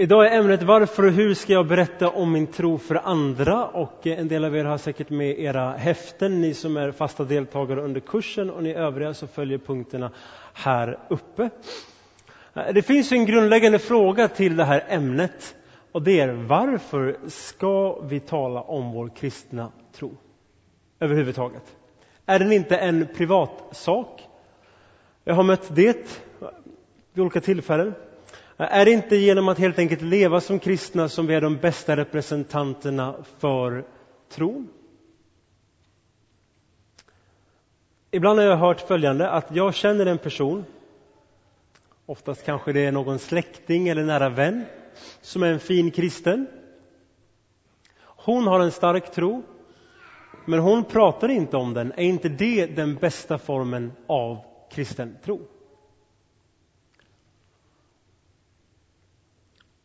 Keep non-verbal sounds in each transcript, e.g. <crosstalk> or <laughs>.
Idag är ämnet varför och hur ska jag berätta om min tro för andra och eh, en del av er har säkert med era häften, ni som är fasta deltagare under kursen och ni övriga som följer punkterna här uppe. Eh, det finns en grundläggande fråga till det här ämnet och det är varför ska vi tala om vår kristna tro överhuvudtaget? Är den inte en privatsak? Jag har mött det vid olika tillfällen. Är det inte genom att helt enkelt leva som kristna som vi är de bästa representanterna för tron? Ibland har jag hört följande, att jag känner en person, oftast kanske det är någon släkting eller nära vän, som är en fin kristen. Hon har en stark tro, men hon pratar inte om den. Är inte det den bästa formen av kristen tro?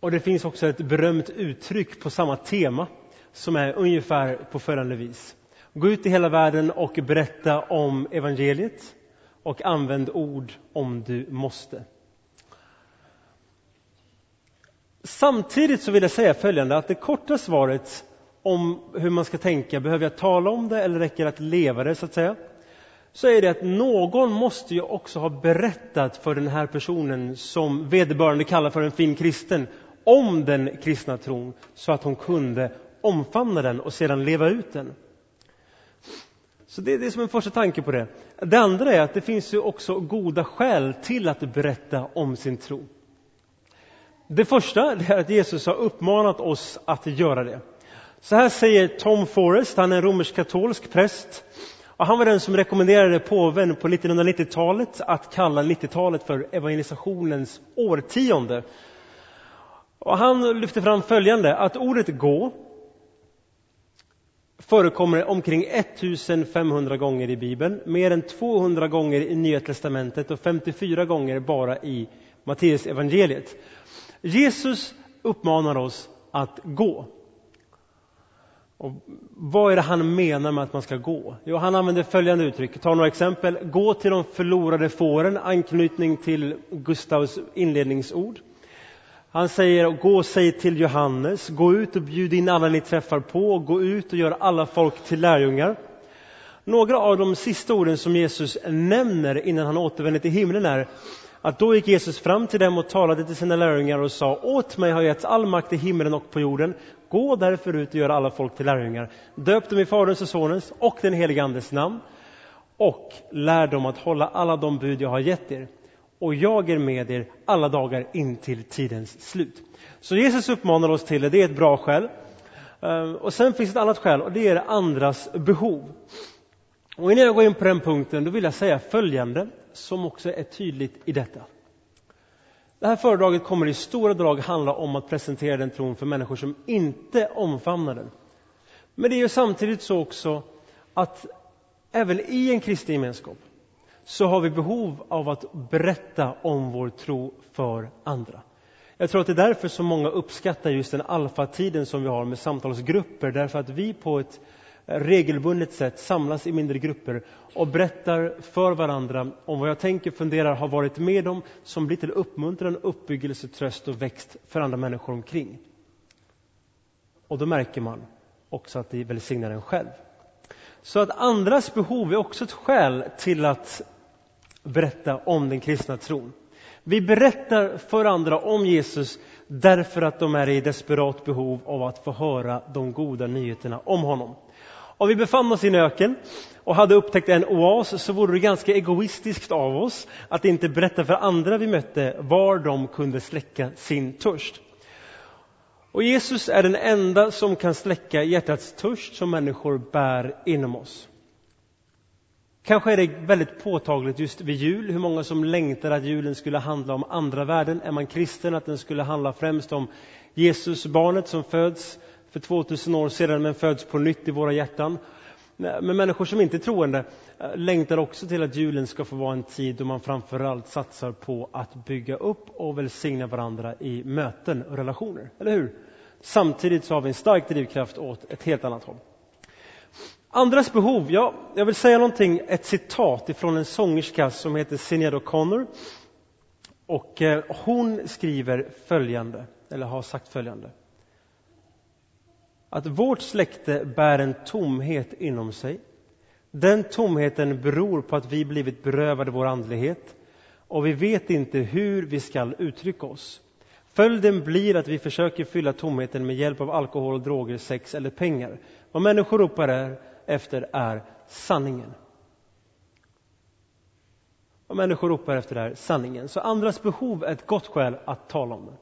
Och det finns också ett berömt uttryck på samma tema som är ungefär på följande vis. Gå ut i hela världen och berätta om evangeliet och använd ord om du måste. Samtidigt så vill jag säga följande att det korta svaret om hur man ska tänka, behöver jag tala om det eller räcker det att leva det så att säga? Så är det att någon måste ju också ha berättat för den här personen som vederbörande kallar för en fin kristen om den kristna tron så att hon kunde omfamna den och sedan leva ut den. Så det är som en första tanke på det. Det andra är att det finns ju också goda skäl till att berätta om sin tro. Det första är att Jesus har uppmanat oss att göra det. Så här säger Tom Forrest, han är en romersk-katolsk präst. Och han var den som rekommenderade påven på 1990-talet att kalla 90-talet för evangelisationens årtionde. Och han lyfter fram följande, att ordet gå förekommer omkring 1500 gånger i Bibeln, mer än 200 gånger i Nya Testamentet och 54 gånger bara i Matteus evangeliet. Jesus uppmanar oss att gå. Och vad är det han menar med att man ska gå? Jo, han använder följande uttryck. Ta några exempel. Gå till de förlorade fåren, anknytning till Gustavs inledningsord. Han säger, gå och säg till Johannes, gå ut och bjud in alla ni träffar på, gå ut och gör alla folk till lärjungar. Några av de sista orden som Jesus nämner innan han återvänder till himlen är att då gick Jesus fram till dem och talade till sina lärjungar och sa åt mig har getts all makt i himlen och på jorden. Gå därför ut och gör alla folk till lärjungar. Döp dem i Faderns och Sonens och den helige Andes namn och lär dem att hålla alla de bud jag har gett er och jag är med er alla dagar in till tidens slut. Så Jesus uppmanar oss till det, det är ett bra skäl. Ehm, och sen finns ett annat skäl och det är andras behov. Och innan jag går in på den punkten då vill jag säga följande som också är tydligt i detta. Det här föredraget kommer i stora drag handla om att presentera den tron för människor som inte omfamnar den. Men det är ju samtidigt så också att även i en kristen gemenskap så har vi behov av att berätta om vår tro för andra. Jag tror att det är därför så många uppskattar just den alfatiden som vi har med samtalsgrupper, därför att vi på ett regelbundet sätt samlas i mindre grupper och berättar för varandra om vad jag tänker, funderar, har varit med om som blir till uppmuntran, uppbyggelse, tröst och växt för andra människor omkring. Och då märker man också att det välsignar en själv. Så att andras behov är också ett skäl till att berätta om den kristna tron. Vi berättar för andra om Jesus därför att de är i desperat behov av att få höra de goda nyheterna om honom. Om vi befann oss i en öken och hade upptäckt en oas så vore det ganska egoistiskt av oss att inte berätta för andra vi mötte var de kunde släcka sin törst. Och Jesus är den enda som kan släcka hjärtats törst som människor bär inom oss. Kanske är det väldigt påtagligt just vid jul hur många som längtar att julen skulle handla om andra värden. Är man kristen att den skulle handla främst om Jesus, barnet som föds för 2000 år sedan men föds på nytt i våra hjärtan. Men människor som inte är troende eh, längtar också till att julen ska få vara en tid då man framförallt satsar på att bygga upp och välsigna varandra i möten och relationer. Eller hur? Samtidigt så har vi en stark drivkraft åt ett helt annat håll. Andras behov, ja, jag vill säga någonting, ett citat ifrån en sångerska som heter Sinéad O'Connor. Och eh, hon skriver följande. eller har sagt följande. Att vårt släkte bär en tomhet inom sig. Den tomheten beror på att vi blivit berövade vår andlighet och vi vet inte hur vi skall uttrycka oss. Följden blir att vi försöker fylla tomheten med hjälp av alkohol, droger, sex eller pengar. Vad människor ropar efter är sanningen. Vad människor ropar efter är sanningen. Så andras behov är ett gott skäl att tala om det.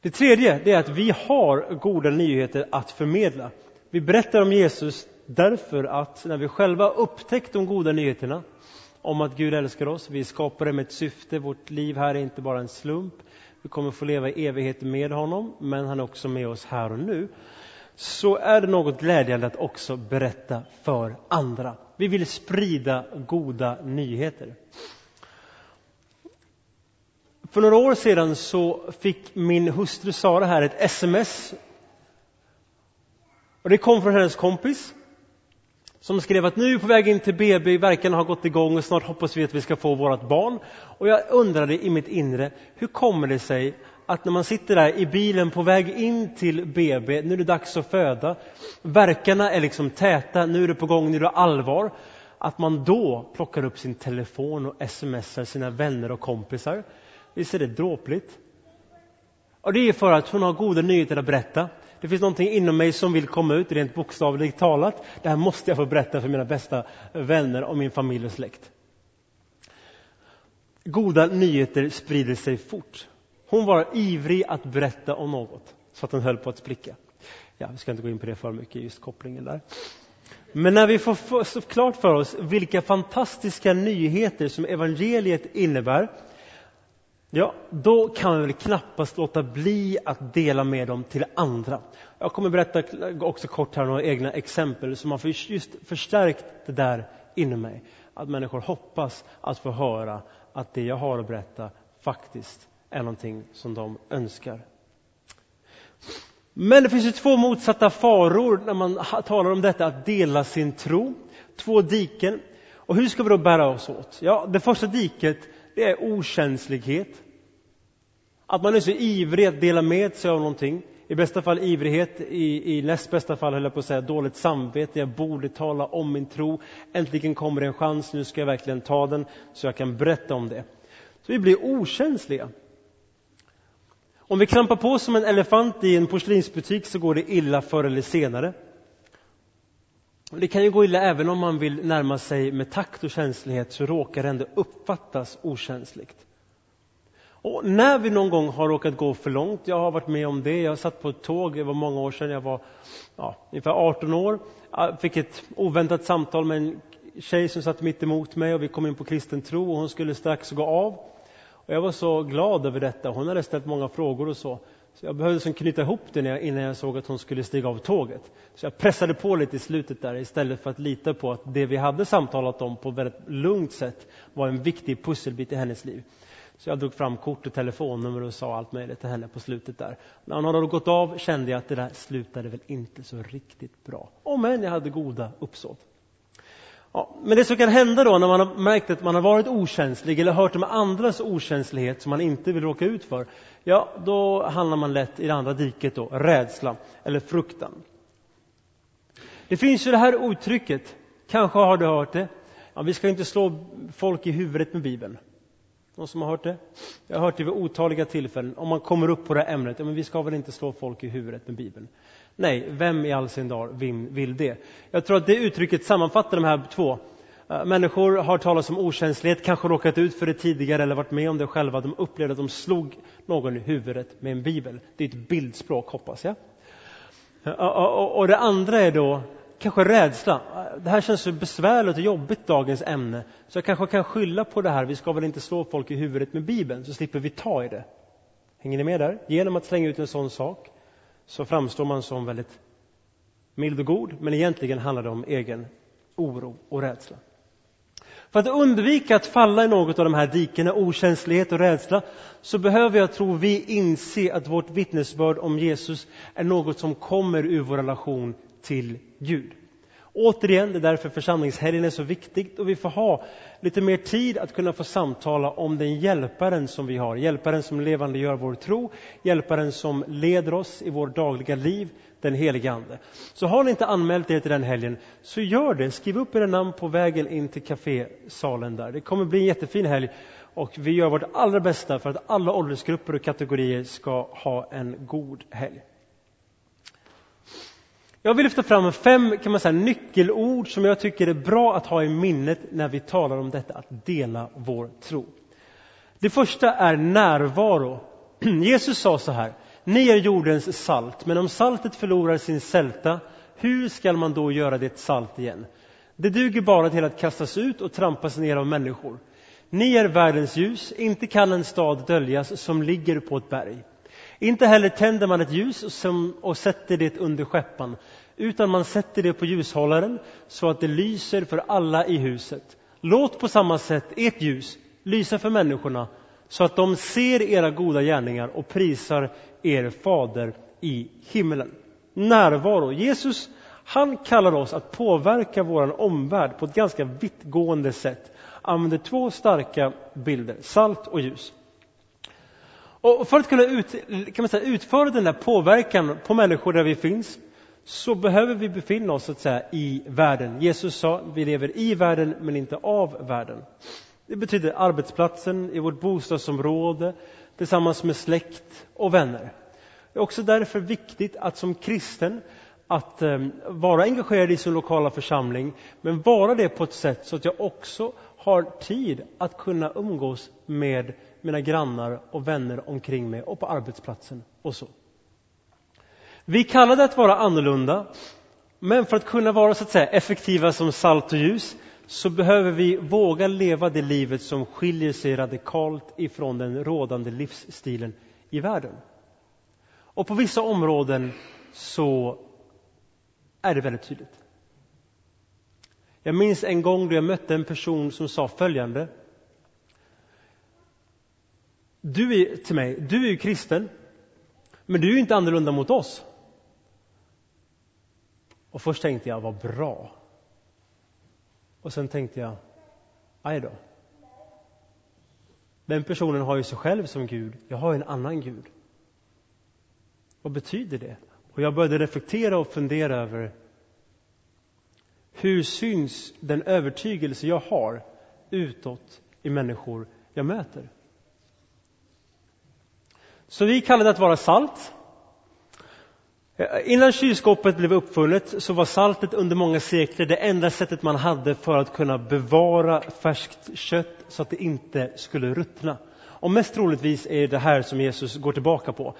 Det tredje är att vi har goda nyheter att förmedla. Vi berättar om Jesus därför att när vi själva upptäckt de goda nyheterna om att Gud älskar oss, vi är skapade med ett syfte, vårt liv här är inte bara en slump. Vi kommer få leva i evighet med honom, men han är också med oss här och nu. Så är det något glädjande att också berätta för andra. Vi vill sprida goda nyheter. För några år sedan så fick min hustru Sara här ett sms. Och det kom från hennes kompis som skrev att nu är vi på väg in till BB, verkarna har gått igång och snart hoppas vi att vi ska få vårt barn. Och jag undrade i mitt inre, hur kommer det sig att när man sitter där i bilen på väg in till BB, nu är det dags att föda, verkarna är liksom täta, nu är det på gång, nu är det allvar, att man då plockar upp sin telefon och smsar sina vänner och kompisar. Visst är det dråpligt? Och det är för att hon har goda nyheter att berätta. Det finns någonting inom mig som vill komma ut, rent bokstavligt talat. Det här måste jag få berätta för mina bästa vänner och min familj och släkt. Goda nyheter sprider sig fort. Hon var ivrig att berätta om något, så att den höll på att spricka. Ja, vi ska inte gå in på det för mycket, just kopplingen där. Men när vi får klart för oss vilka fantastiska nyheter som evangeliet innebär Ja, då kan vi väl knappast låta bli att dela med dem till andra. Jag kommer berätta också kort här några egna exempel som har just förstärkt det där inom mig. Att människor hoppas att få höra att det jag har att berätta faktiskt är någonting som de önskar. Men det finns ju två motsatta faror när man talar om detta att dela sin tro. Två diken. Och hur ska vi då bära oss åt? Ja, det första diket det är okänslighet. Att man är så ivrig att dela med sig av någonting. I bästa fall ivrighet, i, i näst bästa fall höll jag på att säga dåligt samvete. Jag borde tala om min tro. Äntligen kommer det en chans, nu ska jag verkligen ta den så jag kan berätta om det. Så vi blir okänsliga. Om vi klampar på som en elefant i en porslinsbutik så går det illa förr eller senare. Det kan ju gå illa även om man vill närma sig med takt och känslighet så råkar det ändå uppfattas okänsligt. Och när vi någon gång har råkat gå för långt, jag har varit med om det, jag satt på ett tåg, det var många år sedan, jag var ja, ungefär 18 år, jag fick ett oväntat samtal med en tjej som satt mitt emot mig och vi kom in på kristen tro och hon skulle strax gå av. Och jag var så glad över detta, hon hade ställt många frågor och så. Så jag behövde liksom knyta ihop det innan jag såg att hon skulle stiga av tåget. Så jag pressade på lite i slutet där istället för att lita på att det vi hade samtalat om på ett väldigt lugnt sätt var en viktig pusselbit i hennes liv. Så jag drog fram kort och telefonnummer och sa allt möjligt till henne på slutet där. När hon hade gått av kände jag att det där slutade väl inte så riktigt bra. Om än jag hade goda uppsåt. Ja, men det som kan hända då när man har märkt att man har varit okänslig eller hört om andras okänslighet som man inte vill råka ut för, ja, då hamnar man lätt i det andra diket då, rädsla eller fruktan. Det finns ju det här uttrycket, kanske har du hört det, ja, vi ska inte slå folk i huvudet med Bibeln. Någon som har hört det? Jag har hört det vid otaliga tillfällen. Om man kommer upp på det här ämnet, ja, men vi ska väl inte slå folk i huvudet med Bibeln. Nej, vem i all sin dar vill det? Jag tror att det uttrycket sammanfattar de här två. Eh, människor har talat om okänslighet, kanske råkat ut för det tidigare eller varit med om det själva. De upplevde att de slog någon i huvudet med en bibel. Det är ett bildspråk, hoppas jag. Eh, och det andra är då kanske rädsla. Eh, det här känns så besvärligt och jobbigt, dagens ämne. Så jag kanske kan skylla på det här. Vi ska väl inte slå folk i huvudet med Bibeln, så slipper vi ta i det. Hänger ni med där? Genom att slänga ut en sån sak så framstår man som väldigt mild och god, men egentligen handlar det om egen oro och rädsla. För att undvika att falla i något av de här dikena, okänslighet och rädsla, så behöver jag tro vi inse att vårt vittnesbörd om Jesus är något som kommer ur vår relation till Gud. Återigen, det är därför församlingshelgen är så viktigt och vi får ha lite mer tid att kunna få samtala om den hjälparen som vi har, hjälparen som levande gör vår tro, hjälparen som leder oss i vårt dagliga liv, den helige Ande. Så har ni inte anmält er till den helgen, så gör det. Skriv upp era namn på vägen in till kafésalen där. Det kommer bli en jättefin helg och vi gör vårt allra bästa för att alla åldersgrupper och kategorier ska ha en god helg. Jag vill lyfta fram fem kan man säga, nyckelord som jag tycker är bra att ha i minnet när vi talar om detta att dela vår tro. Det första är närvaro. <clears throat> Jesus sa så här, ni är jordens salt, men om saltet förlorar sin sälta, hur skall man då göra det salt igen? Det duger bara till att kastas ut och trampas ner av människor. Ni är världens ljus, inte kan en stad döljas som ligger på ett berg. Inte heller tänder man ett ljus som, och sätter det under skeppan, utan man sätter det på ljushållaren så att det lyser för alla i huset. Låt på samma sätt ert ljus lysa för människorna så att de ser era goda gärningar och prisar er fader i himmelen. Närvaro. Jesus han kallar oss att påverka vår omvärld på ett ganska vittgående sätt. Använder två starka bilder, salt och ljus. Och för att kunna ut, kan man säga, utföra den där påverkan på människor där vi finns så behöver vi befinna oss så att säga, i världen. Jesus sa vi lever i världen men inte av världen. Det betyder arbetsplatsen, i vårt bostadsområde, tillsammans med släkt och vänner. Det är också därför viktigt att som kristen att eh, vara engagerad i sin lokala församling men vara det på ett sätt så att jag också har tid att kunna umgås med mina grannar och vänner omkring mig och på arbetsplatsen och så. Vi kallar det att vara annorlunda, men för att kunna vara så att säga effektiva som salt och ljus så behöver vi våga leva det livet som skiljer sig radikalt ifrån den rådande livsstilen i världen. Och på vissa områden så är det väldigt tydligt. Jag minns en gång då jag mötte en person som sa följande. Du är till mig, du är ju kristen, men du är ju inte annorlunda mot oss. Och först tänkte jag, vad bra. Och sen tänkte jag, aj då. Den personen har ju sig själv som Gud, jag har en annan Gud. Vad betyder det? Och jag började reflektera och fundera över hur syns den övertygelse jag har utåt i människor jag möter? Så vi kallade det att vara salt. Innan kylskåpet blev uppfunnet så var saltet under många sekler det enda sättet man hade för att kunna bevara färskt kött så att det inte skulle ruttna. Och mest troligtvis är det här som Jesus går tillbaka på.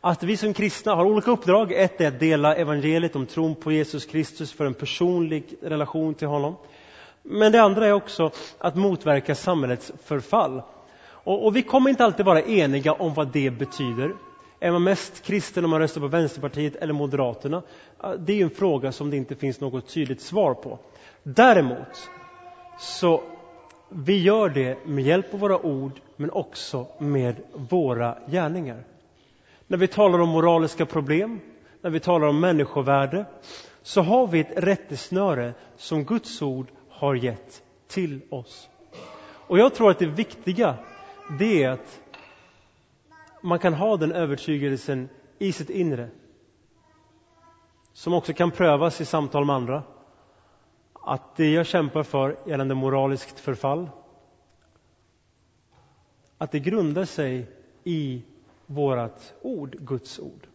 Att vi som kristna har olika uppdrag. Ett är att dela evangeliet om tron på Jesus Kristus för en personlig relation till honom. Men det andra är också att motverka samhällets förfall. Och, och vi kommer inte alltid vara eniga om vad det betyder. Är man mest kristen om man röstar på Vänsterpartiet eller Moderaterna? Det är en fråga som det inte finns något tydligt svar på. Däremot så vi gör det med hjälp av våra ord men också med våra gärningar. När vi talar om moraliska problem, när vi talar om människovärde så har vi ett rättesnöre som Guds ord har gett till oss. Och jag tror att det viktiga det är att man kan ha den övertygelsen i sitt inre som också kan prövas i samtal med andra. Att det jag kämpar för gällande moraliskt förfall att det grundar sig i vårt ord, Guds ord.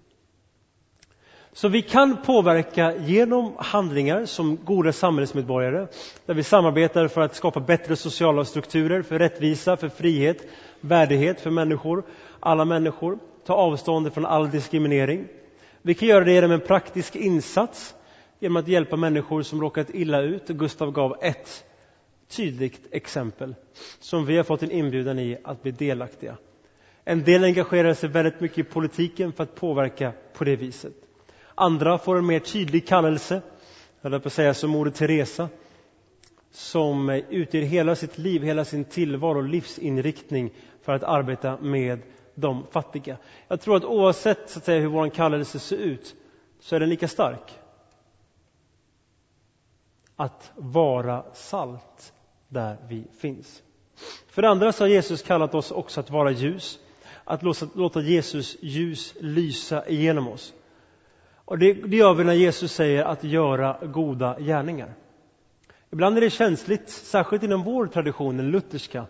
Så vi kan påverka genom handlingar som goda samhällsmedborgare där vi samarbetar för att skapa bättre sociala strukturer, för rättvisa, för frihet, värdighet för människor, alla människor, ta avstånd från all diskriminering. Vi kan göra det genom en praktisk insats, genom att hjälpa människor som råkat illa ut. Gustav gav ett tydligt exempel som vi har fått en inbjudan i att bli delaktiga. En del engagerar sig väldigt mycket i politiken för att påverka på det viset. Andra får en mer tydlig kallelse, eller på att säga som Moder Teresa, som utger hela sitt liv, hela sin tillvaro och livsinriktning för att arbeta med de fattiga. Jag tror att oavsett så att säga, hur vår kallelse ser ut så är den lika stark. att vara salt där vi finns. För det andra så har Jesus kallat oss också att vara ljus, att låta Jesus ljus lysa igenom oss. Och det, det gör vi när Jesus säger att göra goda gärningar. Ibland är det känsligt, särskilt inom vår tradition, den lutherska,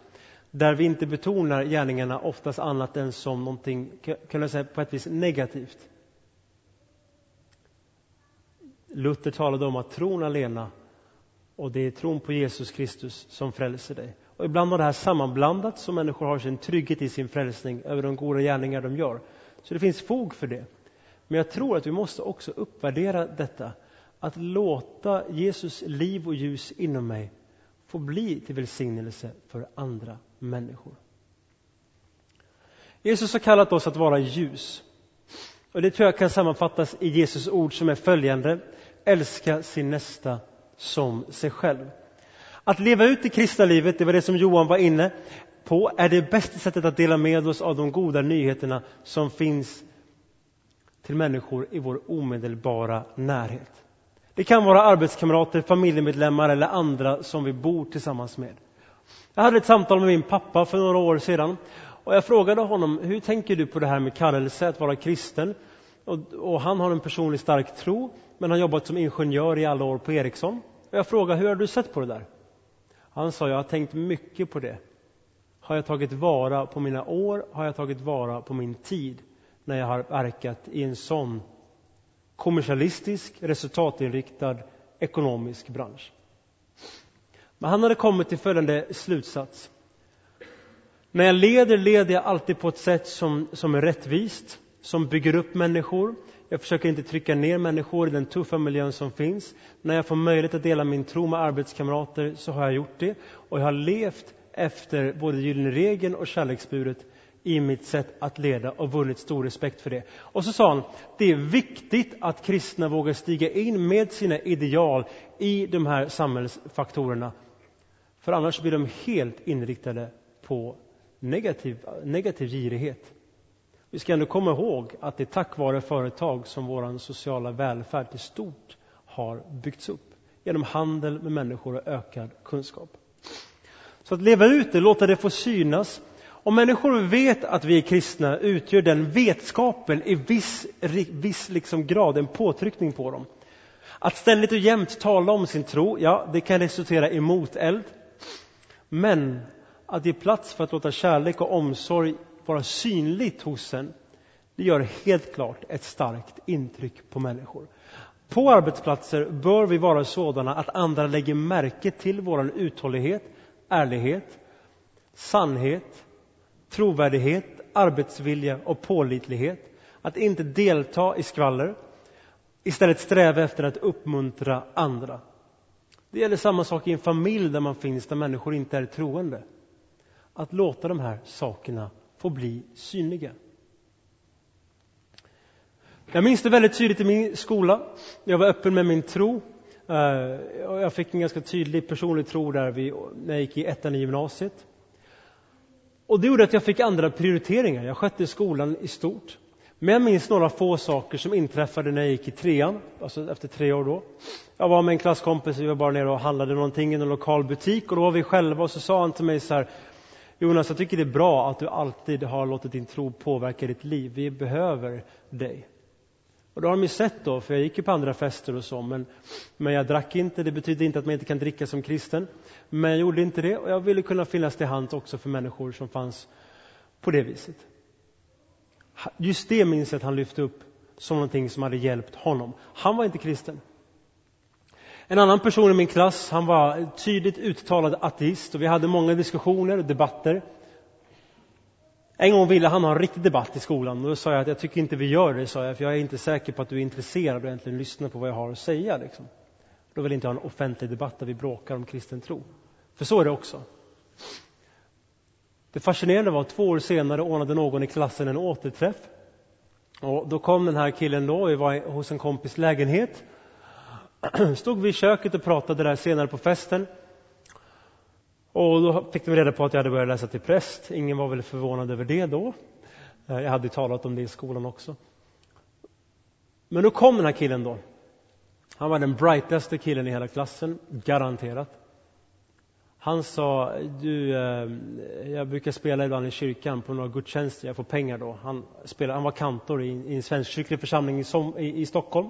där vi inte betonar gärningarna oftast annat än som någonting, kan jag säga, på ett vis negativt. Luther talade om att tron alena och det är tron på Jesus Kristus som frälser dig. Och ibland har det här sammanblandats så människor har sin trygghet i sin frälsning över de goda gärningar de gör. Så det finns fog för det. Men jag tror att vi måste också uppvärdera detta. Att låta Jesus liv och ljus inom mig få bli till välsignelse för andra människor. Jesus har kallat oss att vara ljus. Och det tror jag kan sammanfattas i Jesus ord som är följande. Älska sin nästa som sig själv. Att leva ut det kristna livet, det var det som Johan var inne på, är det bästa sättet att dela med oss av de goda nyheterna som finns till människor i vår omedelbara närhet. Det kan vara arbetskamrater, familjemedlemmar eller andra som vi bor tillsammans med. Jag hade ett samtal med min pappa för några år sedan och jag frågade honom, hur tänker du på det här med kallelse, att vara kristen? Och, och han har en personlig stark tro, men har jobbat som ingenjör i alla år på Ericsson. Och jag frågade, hur har du sett på det där? Han sa, jag har tänkt mycket på det. Har jag tagit vara på mina år? Har jag tagit vara på min tid? När jag har verkat i en sån kommersialistisk, resultatinriktad ekonomisk bransch. Men han hade kommit till följande slutsats. När jag leder, leder jag alltid på ett sätt som, som är rättvist, som bygger upp människor. Jag försöker inte trycka ner människor i den tuffa miljön som finns. När jag får möjlighet att dela min tro med arbetskamrater så har jag gjort det. Och jag har levt efter både gyllene regeln och kärleksburet i mitt sätt att leda och vunnit stor respekt för det. Och så sa han, det är viktigt att kristna vågar stiga in med sina ideal i de här samhällsfaktorerna. För annars blir de helt inriktade på negativ, negativ girighet. Vi ska ändå komma ihåg att det är tack vare företag som vår sociala välfärd till stort har byggts upp. Genom handel med människor och ökad kunskap. Så att leva ut det, låta det få synas. Om människor vet att vi är kristna utgör den vetskapen i viss, viss liksom grad en påtryckning på dem. Att ständigt och jämt tala om sin tro, ja, det kan resultera i moteld. Men att ge plats för att låta kärlek och omsorg vara synligt hos en, det gör helt klart ett starkt intryck på människor. På arbetsplatser bör vi vara sådana att andra lägger märke till vår uthållighet, ärlighet, sannhet, trovärdighet, arbetsvilja och pålitlighet. Att inte delta i skvaller, istället sträva efter att uppmuntra andra. Det gäller samma sak i en familj där man finns, där människor inte är troende. Att låta de här sakerna få bli synliga. Jag minns det väldigt tydligt i min skola. Jag var öppen med min tro. Eh, jag fick en ganska tydlig personlig tro där när jag gick i ettan i gymnasiet. Och det gjorde att jag fick andra prioriteringar. Jag skötte skolan i stort. Men jag minns några få saker som inträffade när jag gick i trean, alltså efter tre år då. Jag var med en klasskompis, vi var bara nere och handlade någonting i en lokal butik och då var vi själva och så sa han till mig så här Jonas, jag tycker det är bra att du alltid har låtit din tro påverka ditt liv. Vi behöver dig. Och det har de ju sett då, för jag gick ju på andra fester och så, men, men jag drack inte. Det betyder inte att man inte kan dricka som kristen. Men jag gjorde inte det och jag ville kunna finnas till hands också för människor som fanns på det viset. Just det minns jag att han lyfte upp som någonting som hade hjälpt honom. Han var inte kristen. En annan person i min klass, han var tydligt uttalad ateist och vi hade många diskussioner och debatter. En gång ville han ha en riktig debatt i skolan och då sa jag att jag tycker inte vi gör det, sa jag, för jag är inte säker på att du är intresserad och egentligen lyssnar på vad jag har att säga. Liksom. Då vill jag inte ha en offentlig debatt där vi bråkar om kristen tro. För så är det också. Det fascinerande var att två år senare ordnade någon i klassen en återträff. Och då kom den här killen då, vi var hos en kompis lägenhet. <clears throat> Stod vi i köket och pratade där senare på festen. Och då fick de reda på att jag hade börjat läsa till präst. Ingen var väl förvånad över det då. Eh, jag hade talat om det i skolan också. Men då kom den här killen då. Han var den brightaste killen i hela klassen, garanterat. Han sa, du, eh, jag brukar spela ibland i kyrkan på några gudstjänster, jag får pengar då. Han, spelade, han var kantor i, i en svenskkyrklig församling i, som, i, i Stockholm.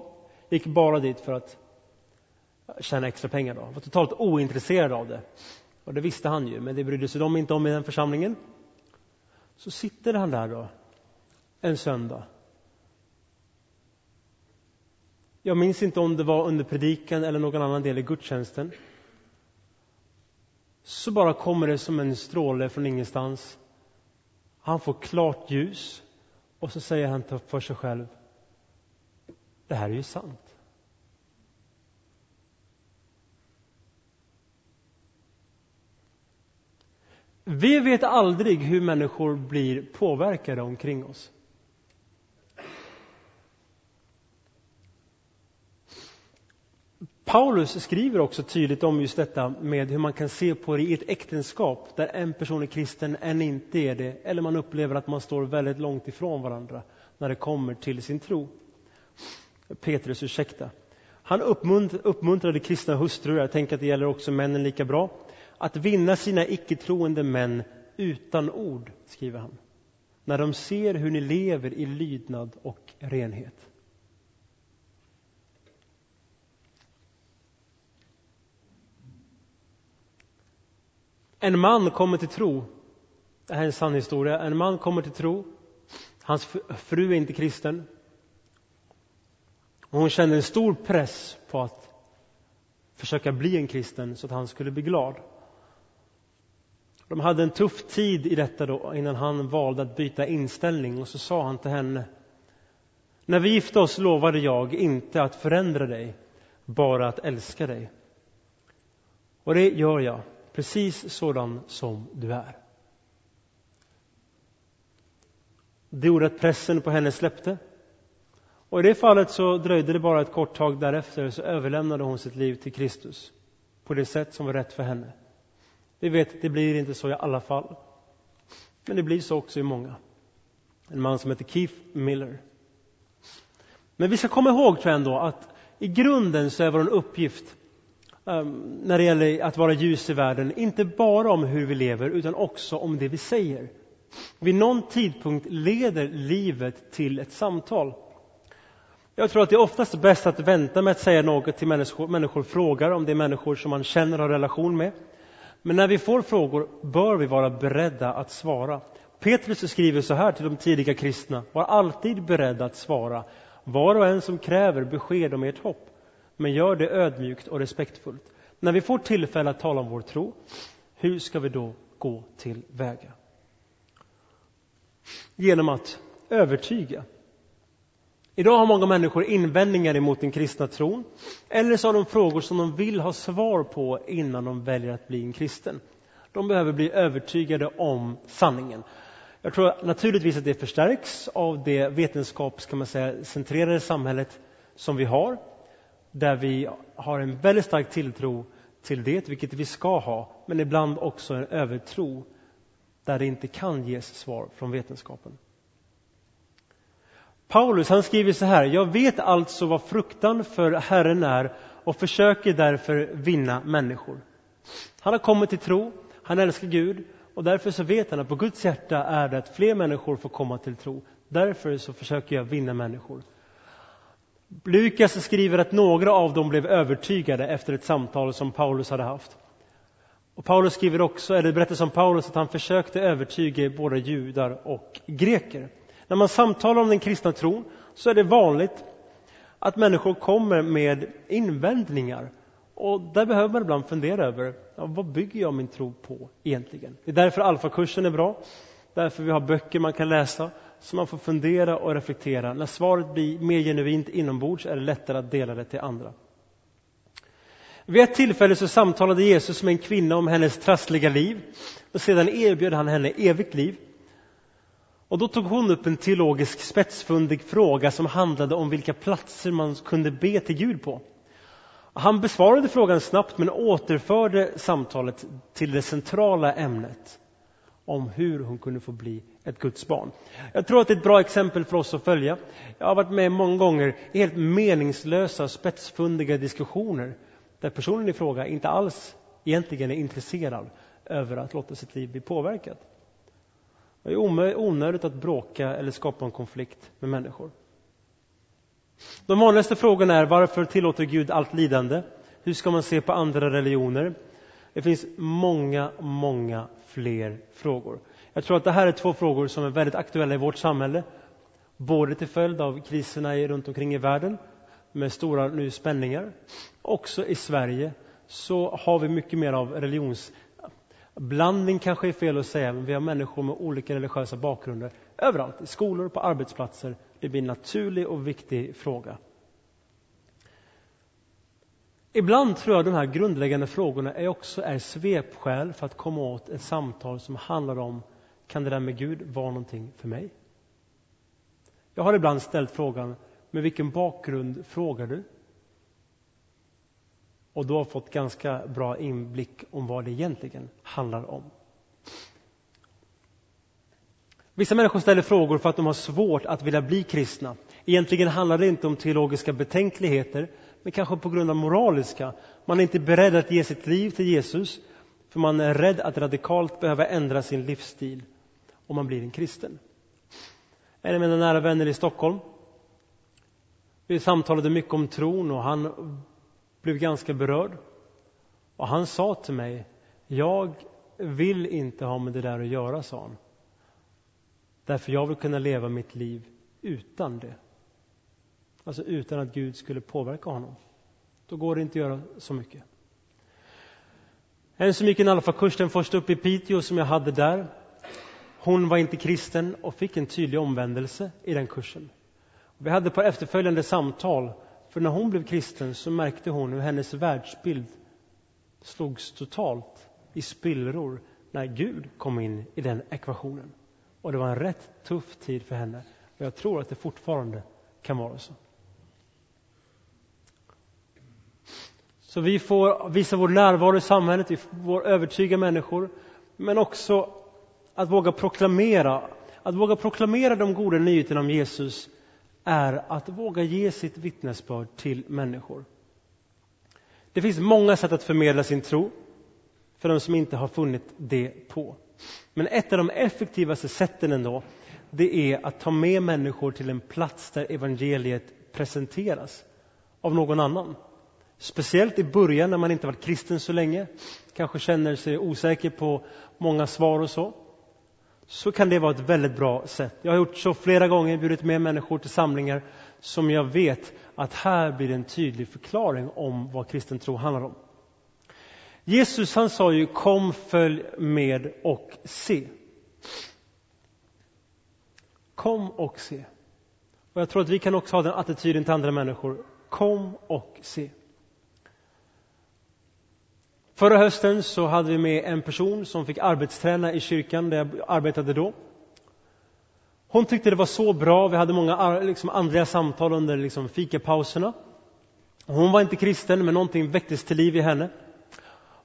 Gick bara dit för att tjäna extra pengar då. Var totalt ointresserad av det. Och det visste han ju, men det brydde sig de inte om i den församlingen. Så sitter han där då, en söndag. Jag minns inte om det var under predikan eller någon annan del i gudstjänsten. Så bara kommer det som en stråle från ingenstans. Han får klart ljus och så säger han för sig själv. Det här är ju sant. Vi vet aldrig hur människor blir påverkade omkring oss. Paulus skriver också tydligt om just detta med hur man kan se på det i ett äktenskap där en person är kristen, en inte är det, eller man upplever att man står väldigt långt ifrån varandra när det kommer till sin tro. Petrus, ursäkta. Han uppmuntrade kristna hustrur, jag tänker att det gäller också männen lika bra, att vinna sina icke-troende män utan ord, skriver han, när de ser hur ni lever i lydnad och renhet. En man kommer till tro. Det här är en sann historia. En man kommer till tro. Hans fru är inte kristen. Och hon kände en stor press på att försöka bli en kristen så att han skulle bli glad. De hade en tuff tid i detta då innan han valde att byta inställning och så sa han till henne När vi gifte oss lovade jag inte att förändra dig, bara att älska dig. Och det gör jag, precis sådan som du är. Det gjorde att pressen på henne släppte. Och i det fallet så dröjde det bara ett kort tag därefter så överlämnade hon sitt liv till Kristus på det sätt som var rätt för henne. Vi vet, det blir inte så i alla fall. Men det blir så också i många. En man som heter Keith Miller. Men vi ska komma ihåg tror jag ändå att i grunden så är vår uppgift um, när det gäller att vara ljus i världen inte bara om hur vi lever utan också om det vi säger. Vid någon tidpunkt leder livet till ett samtal. Jag tror att det är oftast bäst att vänta med att säga något till människor, människor frågar om det är människor som man känner och har relation med. Men när vi får frågor bör vi vara beredda att svara. Petrus skriver så här till de tidiga kristna. Var alltid beredda att svara var och en som kräver besked om ert hopp. Men gör det ödmjukt och respektfullt. När vi får tillfälle att tala om vår tro, hur ska vi då gå till väga? Genom att övertyga. Idag har många människor invändningar emot den kristna tron. Eller så har de frågor som de vill ha svar på innan de väljer att bli en kristen. De behöver bli övertygade om sanningen. Jag tror naturligtvis att det förstärks av det vetenskapscentrerade samhället som vi har. Där vi har en väldigt stark tilltro till det, vilket vi ska ha. Men ibland också en övertro där det inte kan ges svar från vetenskapen. Paulus han skriver så här, jag vet alltså vad fruktan för Herren är och försöker därför vinna människor. Han har kommit till tro, han älskar Gud och därför så vet han att på Guds hjärta är det att fler människor får komma till tro. Därför så försöker jag vinna människor. Lukas skriver att några av dem blev övertygade efter ett samtal som Paulus hade haft. Och Paulus skriver också, eller berättar som Paulus, att han försökte övertyga både judar och greker. När man samtalar om den kristna tron så är det vanligt att människor kommer med invändningar. Och där behöver man ibland fundera över, ja, vad bygger jag min tro på egentligen? Det är därför alfakursen är bra, därför vi har böcker man kan läsa, så man får fundera och reflektera. När svaret blir mer genuint inombords är det lättare att dela det till andra. Vid ett tillfälle så samtalade Jesus med en kvinna om hennes trassliga liv och sedan erbjöd han henne evigt liv. Och då tog hon upp en teologisk spetsfundig fråga som handlade om vilka platser man kunde be till Gud på. Han besvarade frågan snabbt men återförde samtalet till det centrala ämnet om hur hon kunde få bli ett Guds barn. Jag tror att det är ett bra exempel för oss att följa. Jag har varit med många gånger i helt meningslösa, spetsfundiga diskussioner där personen i fråga inte alls egentligen är intresserad över att låta sitt liv bli påverkat. Det är onödigt att bråka eller skapa en konflikt med människor. De vanligaste frågorna är varför tillåter Gud allt lidande? Hur ska man se på andra religioner? Det finns många, många fler frågor. Jag tror att det här är två frågor som är väldigt aktuella i vårt samhälle. Både till följd av kriserna runt omkring i världen med stora nu spänningar. Också i Sverige så har vi mycket mer av religions... Blandning kanske är fel att säga, men vi har människor med olika religiösa bakgrunder överallt, i skolor, på arbetsplatser. Det blir en naturlig och viktig fråga. Ibland tror jag de här grundläggande frågorna är också är svepskäl för att komma åt ett samtal som handlar om kan det där med Gud vara någonting för mig? Jag har ibland ställt frågan med vilken bakgrund frågar du? Och då har fått ganska bra inblick om vad det egentligen handlar om. Vissa människor ställer frågor för att de har svårt att vilja bli kristna. Egentligen handlar det inte om teologiska betänkligheter, men kanske på grund av moraliska. Man är inte beredd att ge sitt liv till Jesus, för man är rädd att radikalt behöva ändra sin livsstil om man blir en kristen. En av mina nära vänner i Stockholm, vi samtalade mycket om tron och han blev ganska berörd. Och han sa till mig, jag vill inte ha med det där att göra, sa han. Därför jag vill kunna leva mitt liv utan det. Alltså utan att Gud skulle påverka honom. Då går det inte att göra så mycket. En som gick en alfakurs den första upp i Piteå som jag hade där. Hon var inte kristen och fick en tydlig omvändelse i den kursen. Vi hade på efterföljande samtal, för när hon blev kristen så märkte hon hur hennes världsbild slogs totalt i spillror när Gud kom in i den ekvationen. Och det var en rätt tuff tid för henne. Och jag tror att det fortfarande kan vara så. Så vi får visa vår närvaro i samhället, vi får övertyga människor, men också att våga proklamera. Att våga proklamera de goda nyheterna om Jesus är att våga ge sitt vittnesbörd till människor. Det finns många sätt att förmedla sin tro för de som inte har funnit det på. Men ett av de effektivaste sätten ändå, det är att ta med människor till en plats där evangeliet presenteras av någon annan. Speciellt i början när man inte varit kristen så länge, kanske känner sig osäker på många svar och så. Så kan det vara ett väldigt bra sätt. Jag har gjort så flera gånger, bjudit med människor till samlingar som jag vet att här blir en tydlig förklaring om vad kristen tro handlar om. Jesus han sa ju kom, följ med och se. Kom och se. Och jag tror att vi kan också ha den attityden till andra människor. Kom och se. Förra hösten så hade vi med en person som fick arbetsträna i kyrkan där jag arbetade då. Hon tyckte det var så bra, vi hade många liksom, andliga samtal under liksom, fikapauserna. Hon var inte kristen, men någonting väcktes till liv i henne.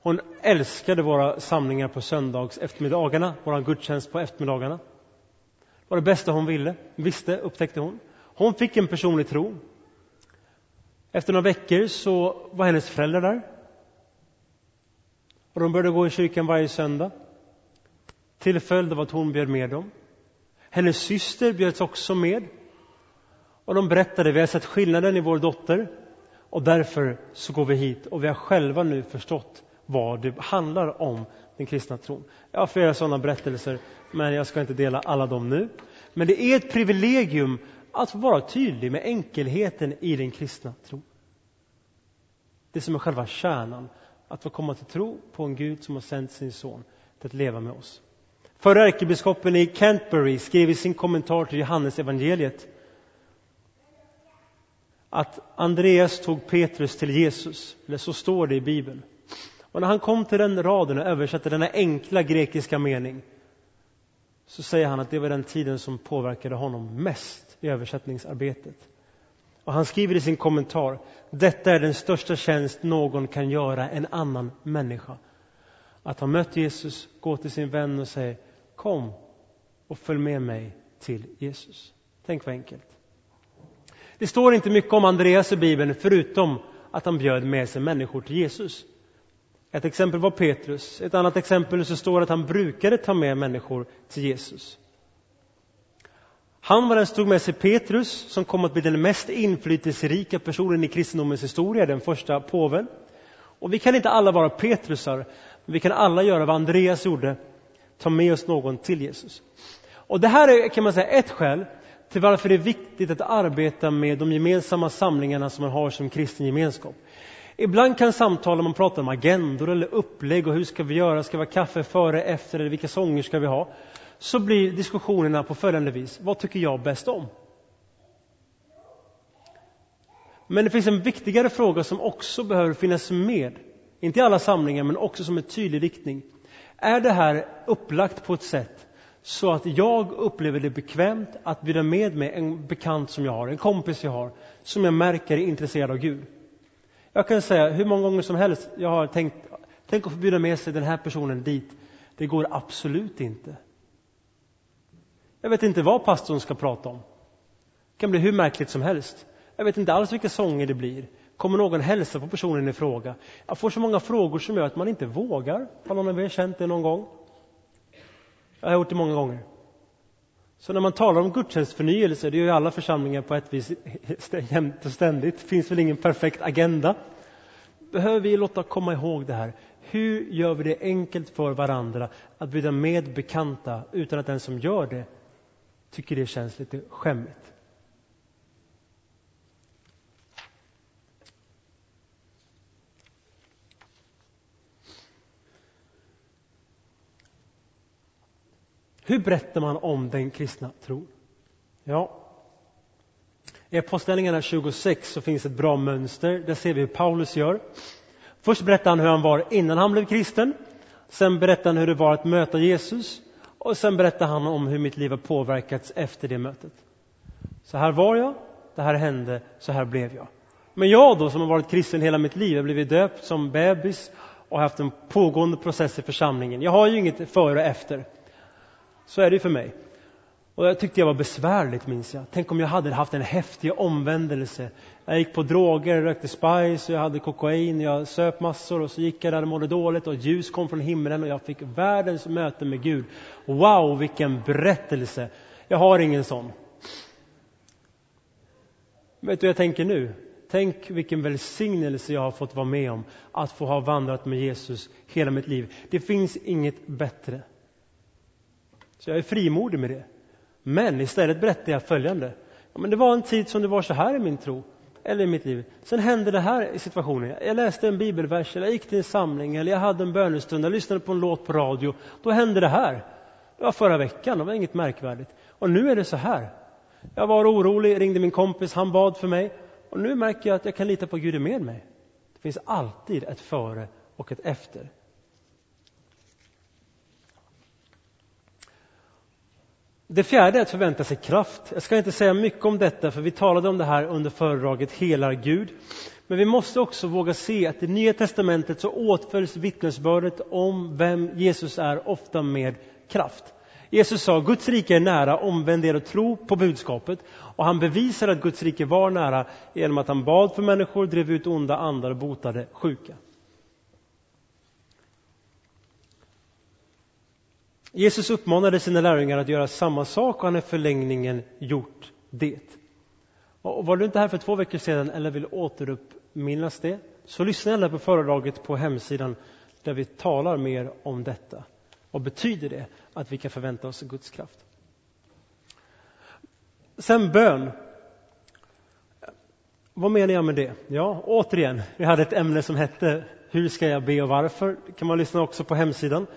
Hon älskade våra samlingar på söndags eftermiddagarna, vår gudstjänst på eftermiddagarna. Det var det bästa hon ville, visste, upptäckte hon. Hon fick en personlig tro. Efter några veckor så var hennes föräldrar där. Och de började gå i kyrkan varje söndag. Till följd av att hon bjöd med dem. Hennes syster bjöds också med. Och de berättade, vi har sett skillnaden i vår dotter och därför så går vi hit och vi har själva nu förstått vad det handlar om, den kristna tron. Jag har flera sådana berättelser, men jag ska inte dela alla dem nu. Men det är ett privilegium att vara tydlig med enkelheten i den kristna tron. Det som är själva kärnan att få komma till tro på en Gud som har sänt sin son till att leva med oss. Förre ärkebiskopen i Canterbury skrev i sin kommentar till Johannes evangeliet att Andreas tog Petrus till Jesus, eller så står det i Bibeln. Och när han kom till den raden och översatte denna enkla grekiska mening så säger han att det var den tiden som påverkade honom mest i översättningsarbetet. Och han skriver i sin kommentar, detta är den största tjänst någon kan göra en annan människa. Att ha mött Jesus, gå till sin vän och säga, kom och följ med mig till Jesus. Tänk vad enkelt. Det står inte mycket om Andreas i Bibeln förutom att han bjöd med sig människor till Jesus. Ett exempel var Petrus. Ett annat exempel så står att han brukade ta med människor till Jesus. Han var den som tog med sig Petrus som kom att bli den mest inflytelserika personen i kristendomens historia, den första påven. Och vi kan inte alla vara Petrusar, men vi kan alla göra vad Andreas gjorde, ta med oss någon till Jesus. Och det här är kan man säga ett skäl till varför det är viktigt att arbeta med de gemensamma samlingarna som man har som kristen gemenskap. Ibland kan samtal om man pratar om agendor eller upplägg och hur ska vi göra, ska vi ha kaffe före, efter eller vilka sånger ska vi ha? Så blir diskussionerna på följande vis, vad tycker jag bäst om? Men det finns en viktigare fråga som också behöver finnas med, inte i alla samlingar men också som en tydlig riktning. Är det här upplagt på ett sätt så att jag upplever det bekvämt att bjuda med mig en bekant som jag har, en kompis jag har, som jag märker är intresserad av Gud? Jag kan säga hur många gånger som helst jag har tänkt, tänk att få bjuda med sig den här personen dit. Det går absolut inte. Jag vet inte vad pastorn ska prata om. Det kan bli hur märkligt som helst. Jag vet inte alls vilka sånger det blir. Kommer någon hälsa på personen i fråga? Jag får så många frågor som gör att man inte vågar. Har någon av er känt det någon gång? Jag har gjort det många gånger. Så när man talar om gudstjänstförnyelse, det gör ju alla församlingar på ett vis <laughs> jämt och ständigt, det finns väl ingen perfekt agenda. Behöver vi låta komma ihåg det här. Hur gör vi det enkelt för varandra att bjuda med bekanta utan att den som gör det tycker det känns lite skämmigt? Hur berättar man om den kristna tron? Ja, i Apostlagärningarna 26 så finns ett bra mönster. Där ser vi hur Paulus gör. Först berättar han hur han var innan han blev kristen. Sen berättar han hur det var att möta Jesus. Och sen berättar han om hur mitt liv har påverkats efter det mötet. Så här var jag, det här hände, så här blev jag. Men jag då som har varit kristen hela mitt liv, jag har blivit döpt som bebis och haft en pågående process i församlingen. Jag har ju inget före och efter. Så är det ju för mig. Och jag tyckte jag var besvärligt, minns jag. Tänk om jag hade haft en häftig omvändelse. Jag gick på droger, rökte spice, jag hade kokain, jag söp massor och så gick jag där och mådde dåligt och ljus kom från himlen och jag fick världens möte med Gud. Wow, vilken berättelse! Jag har ingen sån. Vet du vad jag tänker nu? Tänk vilken välsignelse jag har fått vara med om att få ha vandrat med Jesus hela mitt liv. Det finns inget bättre. Så jag är frimodig med det. Men istället berättar jag följande. Ja, men det var en tid som det var så här i min tro, eller i mitt liv. Sen hände det här i situationen. Jag läste en bibelvers, eller jag gick till en samling, eller jag hade en bönestund, jag lyssnade på en låt på radio. Då hände det här. Det var förra veckan, det var inget märkvärdigt. Och nu är det så här. Jag var orolig, ringde min kompis, han bad för mig. Och nu märker jag att jag kan lita på att Gud är med mig. Det finns alltid ett före och ett efter. Det fjärde är att förvänta sig kraft. Jag ska inte säga mycket om detta, för vi talade om det här under föredraget Helar Gud. Men vi måste också våga se att i Nya Testamentet så åtföljs vittnesbördet om vem Jesus är ofta med kraft. Jesus sa Guds rike är nära, omvänd er och tro på budskapet. Och han bevisade att Guds rike var nära genom att han bad för människor, drev ut onda andar och botade sjuka. Jesus uppmanade sina lärjungar att göra samma sak och han har i förlängningen gjort det. Och var du inte här för två veckor sedan eller vill återuppminnas det så lyssna gärna på föredraget på hemsidan där vi talar mer om detta. Vad betyder det att vi kan förvänta oss Guds kraft? Sen bön. Vad menar jag med det? Ja, återigen, vi hade ett ämne som hette Hur ska jag be och varför? Det kan man lyssna också på hemsidan.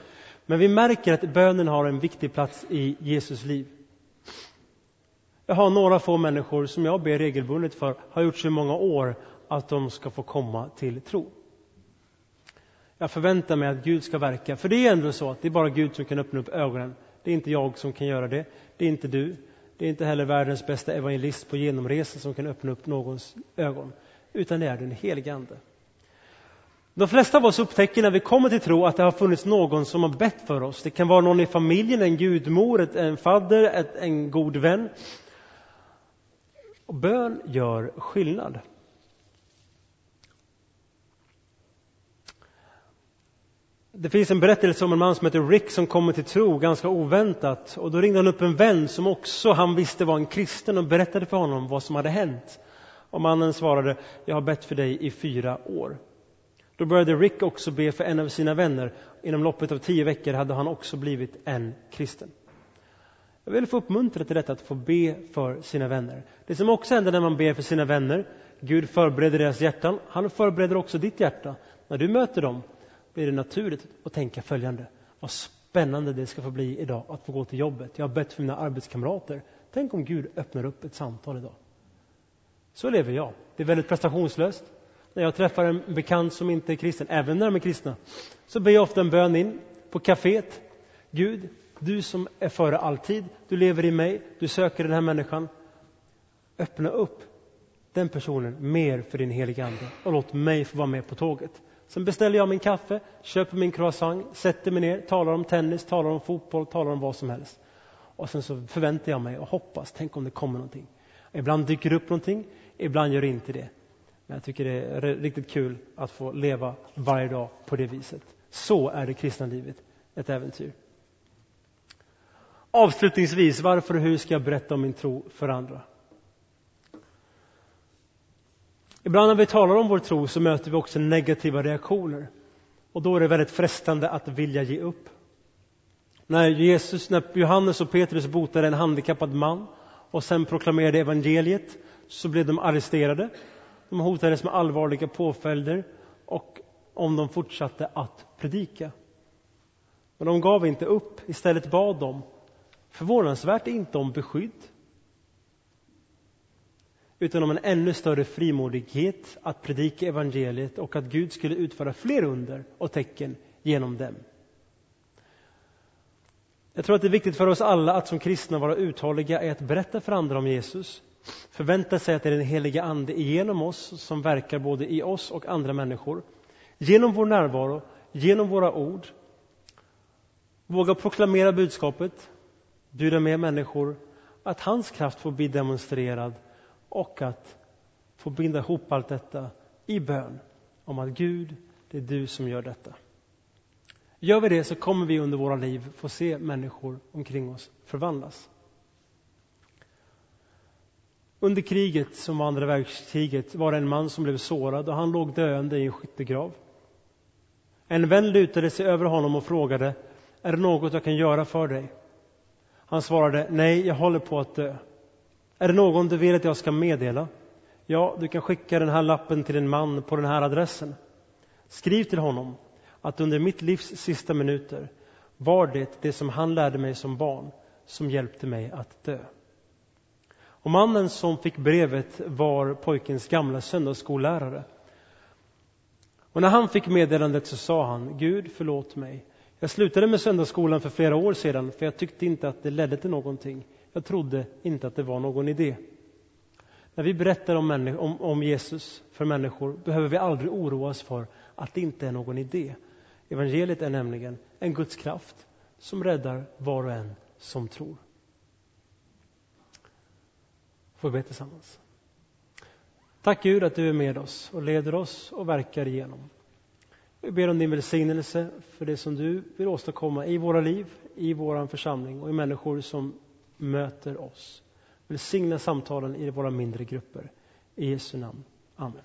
Men vi märker att bönen har en viktig plats i Jesus liv. Jag har några få människor som jag ber regelbundet för, har gjort så många år, att de ska få komma till tro. Jag förväntar mig att Gud ska verka, för det är ändå så att det är bara Gud som kan öppna upp ögonen. Det är inte jag som kan göra det, det är inte du, det är inte heller världens bästa evangelist på genomresa som kan öppna upp någons ögon, utan det är den helige Ande. De flesta av oss upptäcker när vi kommer till tro att det har funnits någon som har bett för oss. Det kan vara någon i familjen, en gudmor, en fadder, en god vän. Och bön gör skillnad. Det finns en berättelse om en man som heter Rick som kommer till tro ganska oväntat. Och då ringde han upp en vän som också han visste var en kristen och berättade för honom vad som hade hänt. Och mannen svarade, jag har bett för dig i fyra år. Då började Rick också be för en av sina vänner. Inom loppet av tio veckor hade han också blivit en kristen. Jag vill få uppmuntra till detta att få be för sina vänner. Det som också händer när man ber för sina vänner, Gud förbereder deras hjärtan, han förbereder också ditt hjärta. När du möter dem blir det naturligt att tänka följande. Vad spännande det ska få bli idag att få gå till jobbet. Jag har bett för mina arbetskamrater. Tänk om Gud öppnar upp ett samtal idag. Så lever jag. Det är väldigt prestationslöst. När jag träffar en bekant som inte är kristen, även när de är kristna, så ber jag ofta en bön in på kaféet. Gud, du som är före alltid, du lever i mig, du söker den här människan. Öppna upp den personen mer för din heliga Ande och låt mig få vara med på tåget. Sen beställer jag min kaffe, köper min croissant, sätter mig ner, talar om tennis, talar om fotboll, talar om vad som helst. Och sen så förväntar jag mig och hoppas, tänk om det kommer någonting. Ibland dyker det upp någonting, ibland gör det inte det. Men jag tycker det är riktigt kul att få leva varje dag på det viset. Så är det kristna livet ett äventyr. Avslutningsvis, varför och hur ska jag berätta om min tro för andra? Ibland när vi talar om vår tro så möter vi också negativa reaktioner. Och då är det väldigt frestande att vilja ge upp. När, Jesus, när Johannes och Petrus botade en handikappad man och sen proklamerade evangeliet så blev de arresterade. De hotades med allvarliga påföljder och om de fortsatte att predika. Men de gav inte upp. Istället bad de, förvånansvärt inte om beskydd utan om en ännu större frimodighet att predika evangeliet och att Gud skulle utföra fler under och tecken genom dem. Jag tror att det är viktigt för oss alla att som kristna vara uthålliga i att berätta för andra om Jesus. Förvänta sig att det är den heliga Ande genom oss som verkar både i oss och andra människor. Genom vår närvaro, genom våra ord. Våga proklamera budskapet, bjuda med människor att hans kraft får bli demonstrerad och att få binda ihop allt detta i bön om att Gud, det är du som gör detta. Gör vi det så kommer vi under våra liv få se människor omkring oss förvandlas. Under kriget, som var andra världskriget, var det en man som blev sårad och han låg döende i en skyttegrav. En vän lutade sig över honom och frågade, är det något jag kan göra för dig? Han svarade, nej, jag håller på att dö. Är det någon du vill att jag ska meddela? Ja, du kan skicka den här lappen till en man på den här adressen. Skriv till honom att under mitt livs sista minuter var det det som han lärde mig som barn som hjälpte mig att dö. Och mannen som fick brevet var pojkens gamla söndagsskollärare. Och när han fick meddelandet så sa han, Gud förlåt mig. Jag slutade med söndagsskolan för flera år sedan för jag tyckte inte att det ledde till någonting. Jag trodde inte att det var någon idé. När vi berättar om, om, om, Jesus för människor behöver vi aldrig oroa oss för att det inte är någon idé. Evangeliet är nämligen en Guds kraft som räddar var och en som tror. Får vi be tillsammans. Tack Gud att du är med oss och leder oss och verkar igenom. Vi ber om din välsignelse för det som du vill åstadkomma i våra liv, i vår församling och i människor som möter oss. Välsigna samtalen i våra mindre grupper. I Jesu namn. Amen.